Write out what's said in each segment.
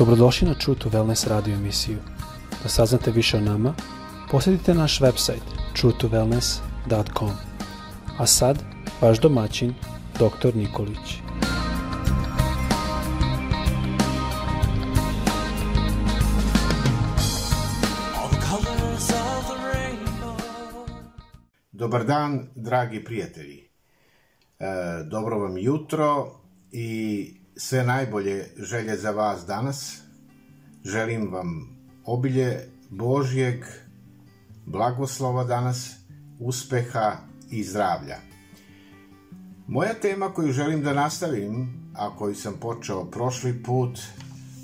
Dobrodošli na True to Wellness radio emisiju. Da saznate više o nama, posjetite naš website truetowellness.com. A sad, vaš domaćin, dr. Nikolić. Dobar dan, dragi prijatelji. E, dobro vam jutro i sve najbolje želje za vas danas. Želim vam obilje Božjeg, blagoslova danas, uspeha i zdravlja. Moja tema koju želim da nastavim, a koju sam počeo prošli put,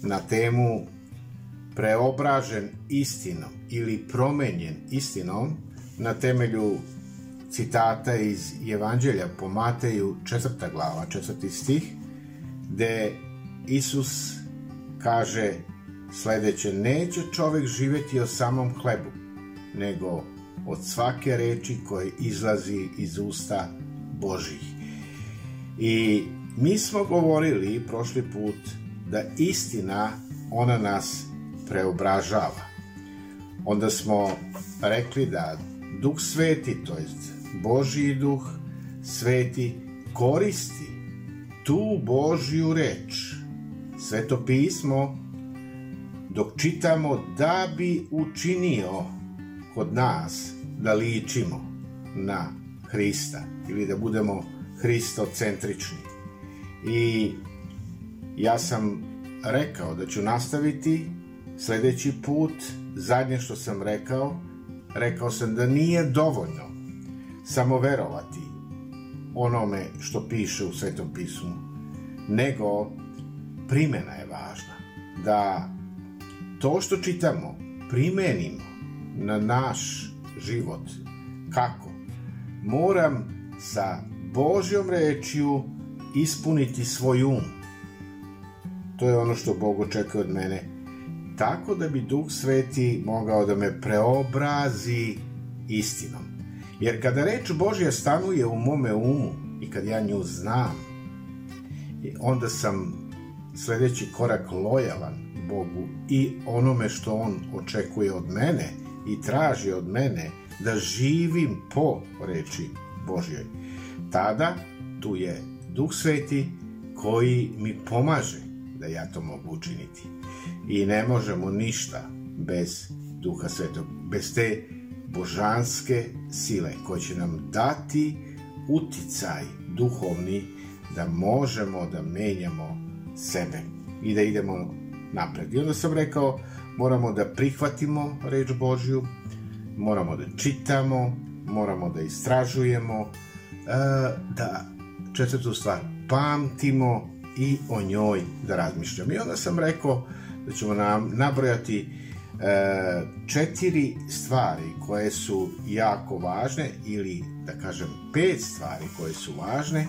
na temu preobražen istinom ili promenjen istinom na temelju citata iz Evanđelja po Mateju, četvrta glava, četvrti stih – gde Isus kaže sledeće, neće čovek živeti o samom hlebu, nego od svake reči koje izlazi iz usta Božih. I mi smo govorili prošli put da istina ona nas preobražava. Onda smo rekli da Duh Sveti, to jest Božiji Duh Sveti, koristi tu Božju reč, sveto pismo, dok čitamo da bi učinio kod nas da ličimo na Hrista ili da budemo hristocentrični. I ja sam rekao da ću nastaviti sledeći put, zadnje što sam rekao, rekao sam da nije dovoljno samo verovati, onome što piše u Svetom pismu, nego primjena je važna. Da to što čitamo primenimo na naš život. Kako? Moram sa Božjom rečju ispuniti svoj um. To je ono što Bog očekuje od mene. Tako da bi Duh Sveti mogao da me preobrazi istinom. Jer kada reč Božja stanuje u mome umu i kad ja nju znam, onda sam sledeći korak lojalan Bogu i onome što On očekuje od mene i traži od mene da živim po reči Božjoj. Tada tu je Duh Sveti koji mi pomaže da ja to mogu učiniti. I ne možemo ništa bez Duha Svetog, bez te božanske sile koje će nam dati uticaj duhovni da možemo da menjamo sebe i da idemo napred. I onda sam rekao, moramo da prihvatimo reč Božju, moramo da čitamo, moramo da istražujemo, e, da četvrtu stvar, pamtimo i o njoj da razmišljamo. I onda sam rekao da ćemo nam nabrojati E, četiri stvari koje su jako važne ili da kažem pet stvari koje su važne e,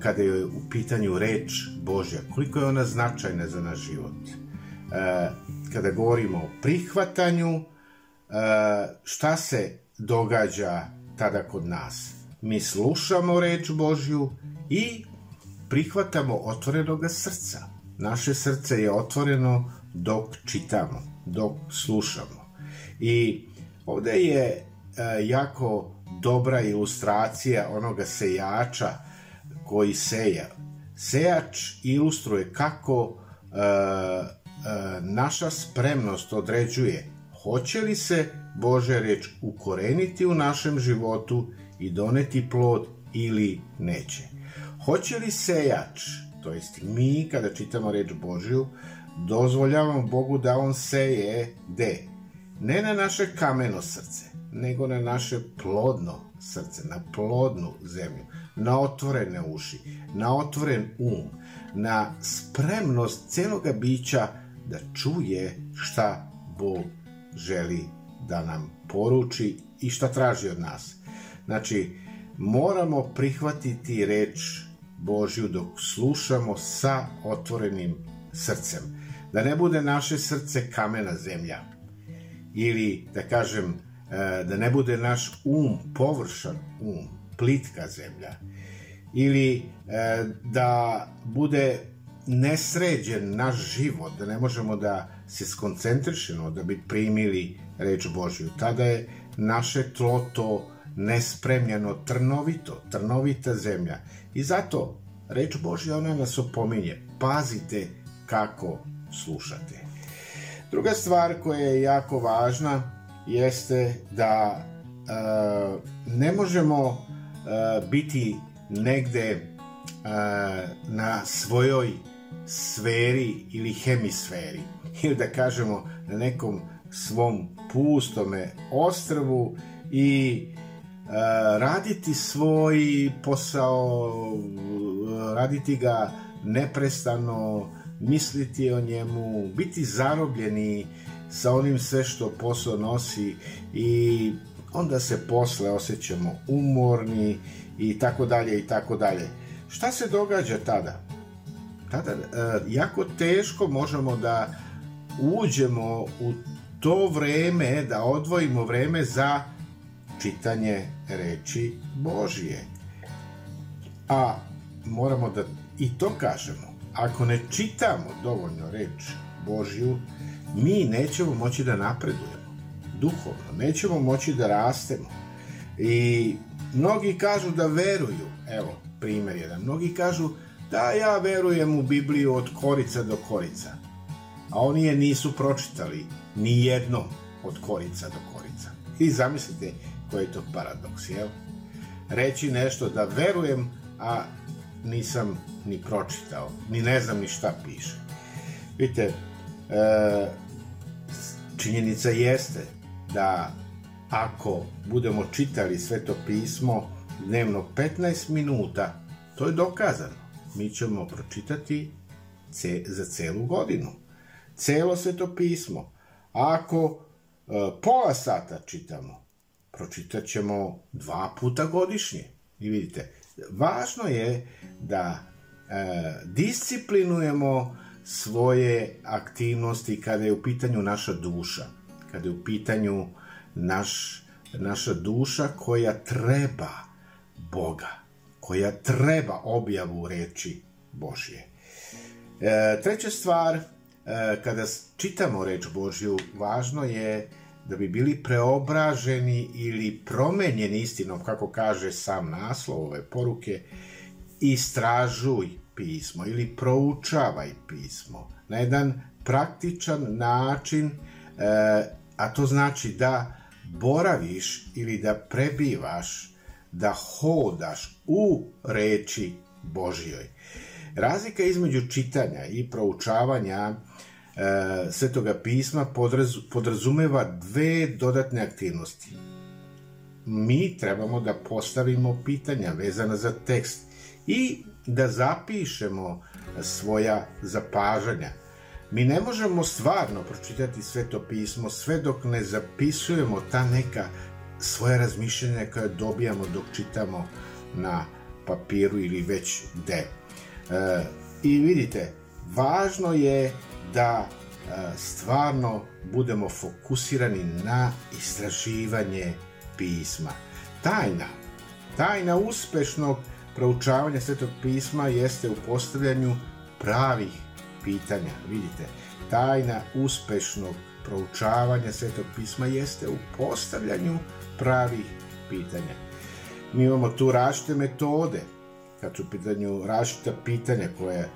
kada je u pitanju reč Božja, koliko je ona značajna za naš život. E, kada govorimo o prihvatanju, šta se događa tada kod nas? Mi slušamo reč Božju i prihvatamo otvorenoga srca. Naše srce je otvoreno dok čitamo, dok slušamo. I ovde je e, jako dobra ilustracija onoga sejača koji seja. Sejač ilustruje kako e, e naša spremnost određuje hoće li se Božja reč ukoreniti u našem životu i doneti plod ili neće. Hoće li sejač, to jest mi kada čitamo reč Božju, dozvoljavam Bogu da on seje gde? Ne na naše kameno srce, nego na naše plodno srce, na plodnu zemlju, na otvorene uši, na otvoren um, na spremnost celoga bića da čuje šta Bog želi da nam poruči i šta traži od nas. Znači, moramo prihvatiti reč Božju dok slušamo sa otvorenim srcem da ne bude naše srce kamena zemlja ili da kažem e, da ne bude naš um površan um, plitka zemlja ili e, da bude nesređen naš život, da ne možemo da se skoncentrišemo, da bi primili reč Božju. Tada je naše tlo to nespremljeno, trnovito, trnovita zemlja. I zato reč Božja ona nas opominje, pazite kako slušati. Druga stvar koja je jako važna jeste da e, ne možemo e, biti negde e, na svojoj sferi ili hemisferi ili da kažemo na nekom svom pustome ostrvu i e, raditi svoj posao e, raditi ga neprestano misliti o njemu, biti zarobljeni sa onim sve što posao nosi i onda se posle osjećamo umorni i tako dalje i tako dalje. Šta se događa tada? Tada e, jako teško možemo da uđemo u to vreme, da odvojimo vreme za čitanje reči Božije. A moramo da i to kažemo Ako ne čitamo dovoljno reč Božju, mi nećemo moći da napredujemo duhovno, nećemo moći da rastemo. I mnogi kažu da veruju, evo primer jedan, mnogi kažu da ja verujem u Bibliju od korica do korica, a oni je nisu pročitali ni jednom od korica do korica. I zamislite koji je to paradoks, jel? Reći nešto da verujem, a nisam ni pročitao, ni ne znam ni šta piše. Vidite, e, činjenica jeste da ako budemo čitali sve to pismo dnevno 15 minuta, to je dokazano. Mi ćemo pročitati ce, za celu godinu. Celo sve to pismo. Ako e, pola sata čitamo, pročitat ćemo dva puta godišnje. I vidite, Važno je da e, disciplinujemo svoje aktivnosti kada je u pitanju naša duša, kada je u pitanju naš, naša duša koja treba Boga, koja treba objavu reči Božje. E, treća stvar, e, kada čitamo reč Božju, važno je da bi bili preobraženi ili promenjeni istinom, kako kaže sam naslov ove poruke, istražuj pismo ili proučavaj pismo na jedan praktičan način, e, a to znači da boraviš ili da prebivaš, da hodaš u reči Božijoj. Razlika između čitanja i proučavanja E, Svetoga pisma podrazumeva dve dodatne aktivnosti. Mi trebamo da postavimo pitanja vezana za tekst i da zapišemo svoja zapažanja. Mi ne možemo stvarno pročitati sve pismo sve dok ne zapisujemo ta neka svoje razmišljenja koje dobijamo dok čitamo na papiru ili već gde. E, I vidite, važno je da e, stvarno budemo fokusirani na istraživanje pisma. Tajna, tajna uspešnog proučavanja svetog pisma jeste u postavljanju pravih pitanja. Vidite, tajna uspešnog proučavanja svetog pisma jeste u postavljanju pravih pitanja. Mi imamo tu različite metode, kad su u pitanju različita pitanja koje,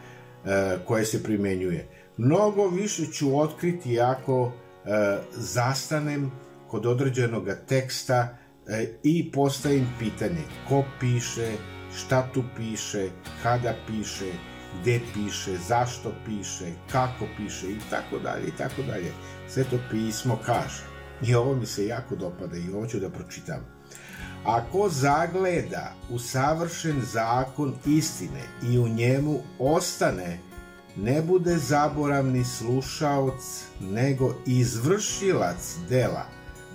koje se primenjuje Mnogo više ću otkriti ako e, zastanem kod određenog teksta e, i postavim pitanje ko piše, šta tu piše, kada piše, gde piše, zašto piše, kako piše i tako dalje i tako dalje. Sve to pismo kaže. I ovo mi se jako dopada i ovo ću da pročitam. Ako zagleda u savršen zakon istine i u njemu ostane, ne bude zaboravni slušaoc, nego izvršilac dela,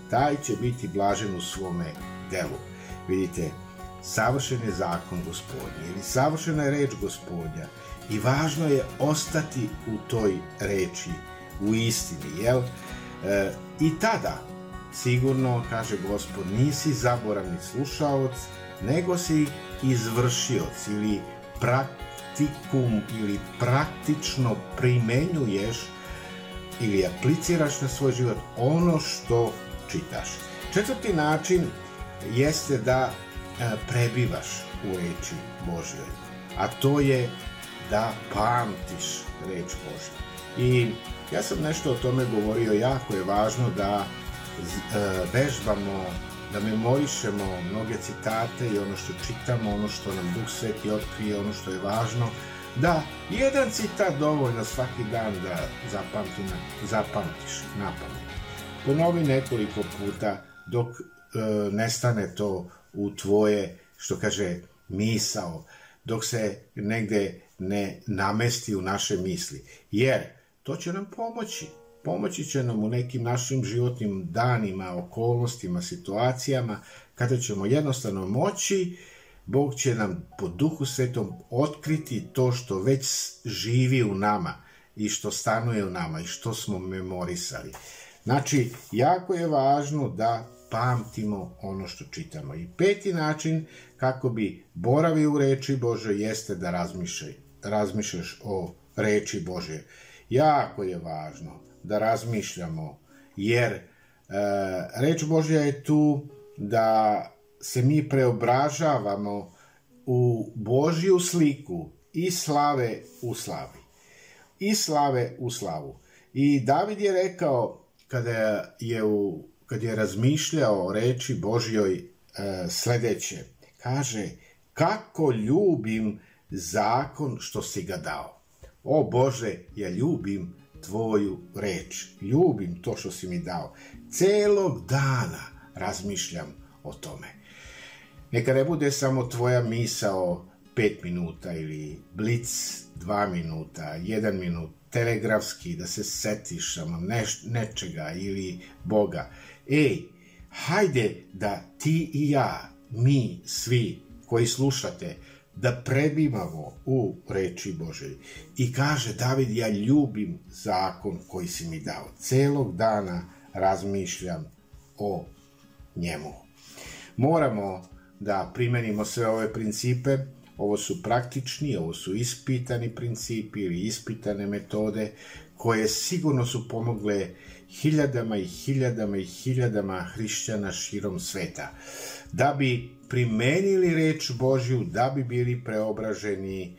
taj će biti blažen u svome delu. Vidite, savršen je zakon gospodnje ili savršena je reč gospodnja i važno je ostati u toj reči, u istini, jel? E, I tada, sigurno, kaže gospod, nisi zaboravni slušaoc, nego si izvršioc ili praktičan praktikum ili praktično primenjuješ ili apliciraš na svoj život ono što čitaš. Četvrti način jeste da e, prebivaš u reči Božjoj, a to je da pamtiš reč Božju. I ja sam nešto o tome govorio, jako je važno da e, vežbamo da memorišemo mnoge citate i ono što čitamo, ono što nam Duh Sveti otkrije, ono što je važno, da jedan citat dovoljno svaki dan da zapamti, zapamtiš na pamet. Ponovi nekoliko puta dok e, nestane to u tvoje, što kaže, misao, dok se negde ne namesti u naše misli. Jer to će nam pomoći Pomoći će nam u nekim našim životnim danima, okolnostima, situacijama, kada ćemo jednostavno moći, Bog će nam po duhu svetom otkriti to što već živi u nama i što stanuje u nama i što smo memorisali. Znači, jako je važno da pamtimo ono što čitamo. I peti način kako bi boravio u reči Bože jeste da razmišljaj, razmišljaš o reči Bože. Jako je važno da razmišljamo, jer e, reč Božja je tu da se mi preobražavamo u Božju sliku i slave u slavi. I slave u slavu. I David je rekao kada je u kad je razmišljao o reči Božjoj e, sledeće. Kaže, kako ljubim zakon što si ga dao. O Bože, ja ljubim tvoju reč. Ljubim to što si mi dao. Celog dana razmišljam o tome. Neka ne bude samo tvoja misao 5 minuta ili blic 2 minuta, 1 minut, telegrafski, da se setiš neš, nečega ili Boga. Ej, hajde da ti i ja, mi svi koji slušate, da prebivamo u reči Božoj. I kaže David, ja ljubim zakon koji si mi dao. Celog dana razmišljam o njemu. Moramo da primenimo sve ove principe, ovo su praktični, ovo su ispitani principi ili ispitane metode koje sigurno su pomogle hiljadama i hiljadama i hiljadama hrišćana širom sveta, da bi primenili reč Božju, da bi bili preobraženi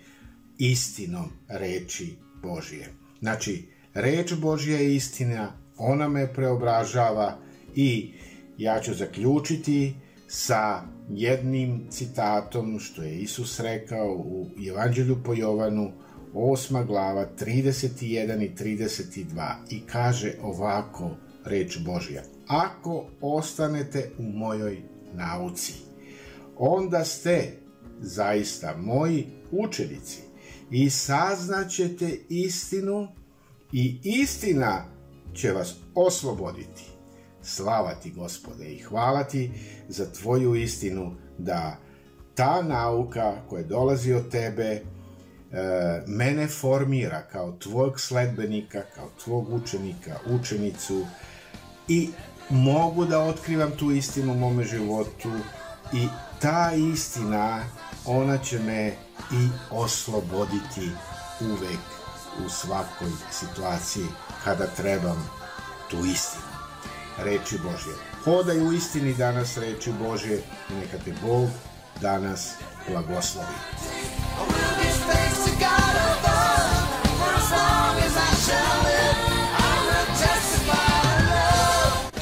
istinom reči Božije. Znači, reč Božja je istina, ona me preobražava i ja ću zaključiti sa jednim citatom što je Isus rekao u Evanđelju po Jovanu osma glava, 31 i 32 i kaže ovako reč Božja. Ako ostanete u mojoj nauci, onda ste zaista moji učenici i saznaćete istinu i istina će vas osloboditi. Slava ti, gospode, i hvala ti za tvoju istinu da ta nauka koja dolazi od tebe E, mene formira kao tvog sledbenika, kao tvog učenika, učenicu i mogu da otkrivam tu istinu u mome životu i ta istina ona će me i osloboditi uvek u svakoj situaciji kada trebam tu istinu reči Božje hodaj u istini danas reči Božje i neka te Bog danas blagoslovi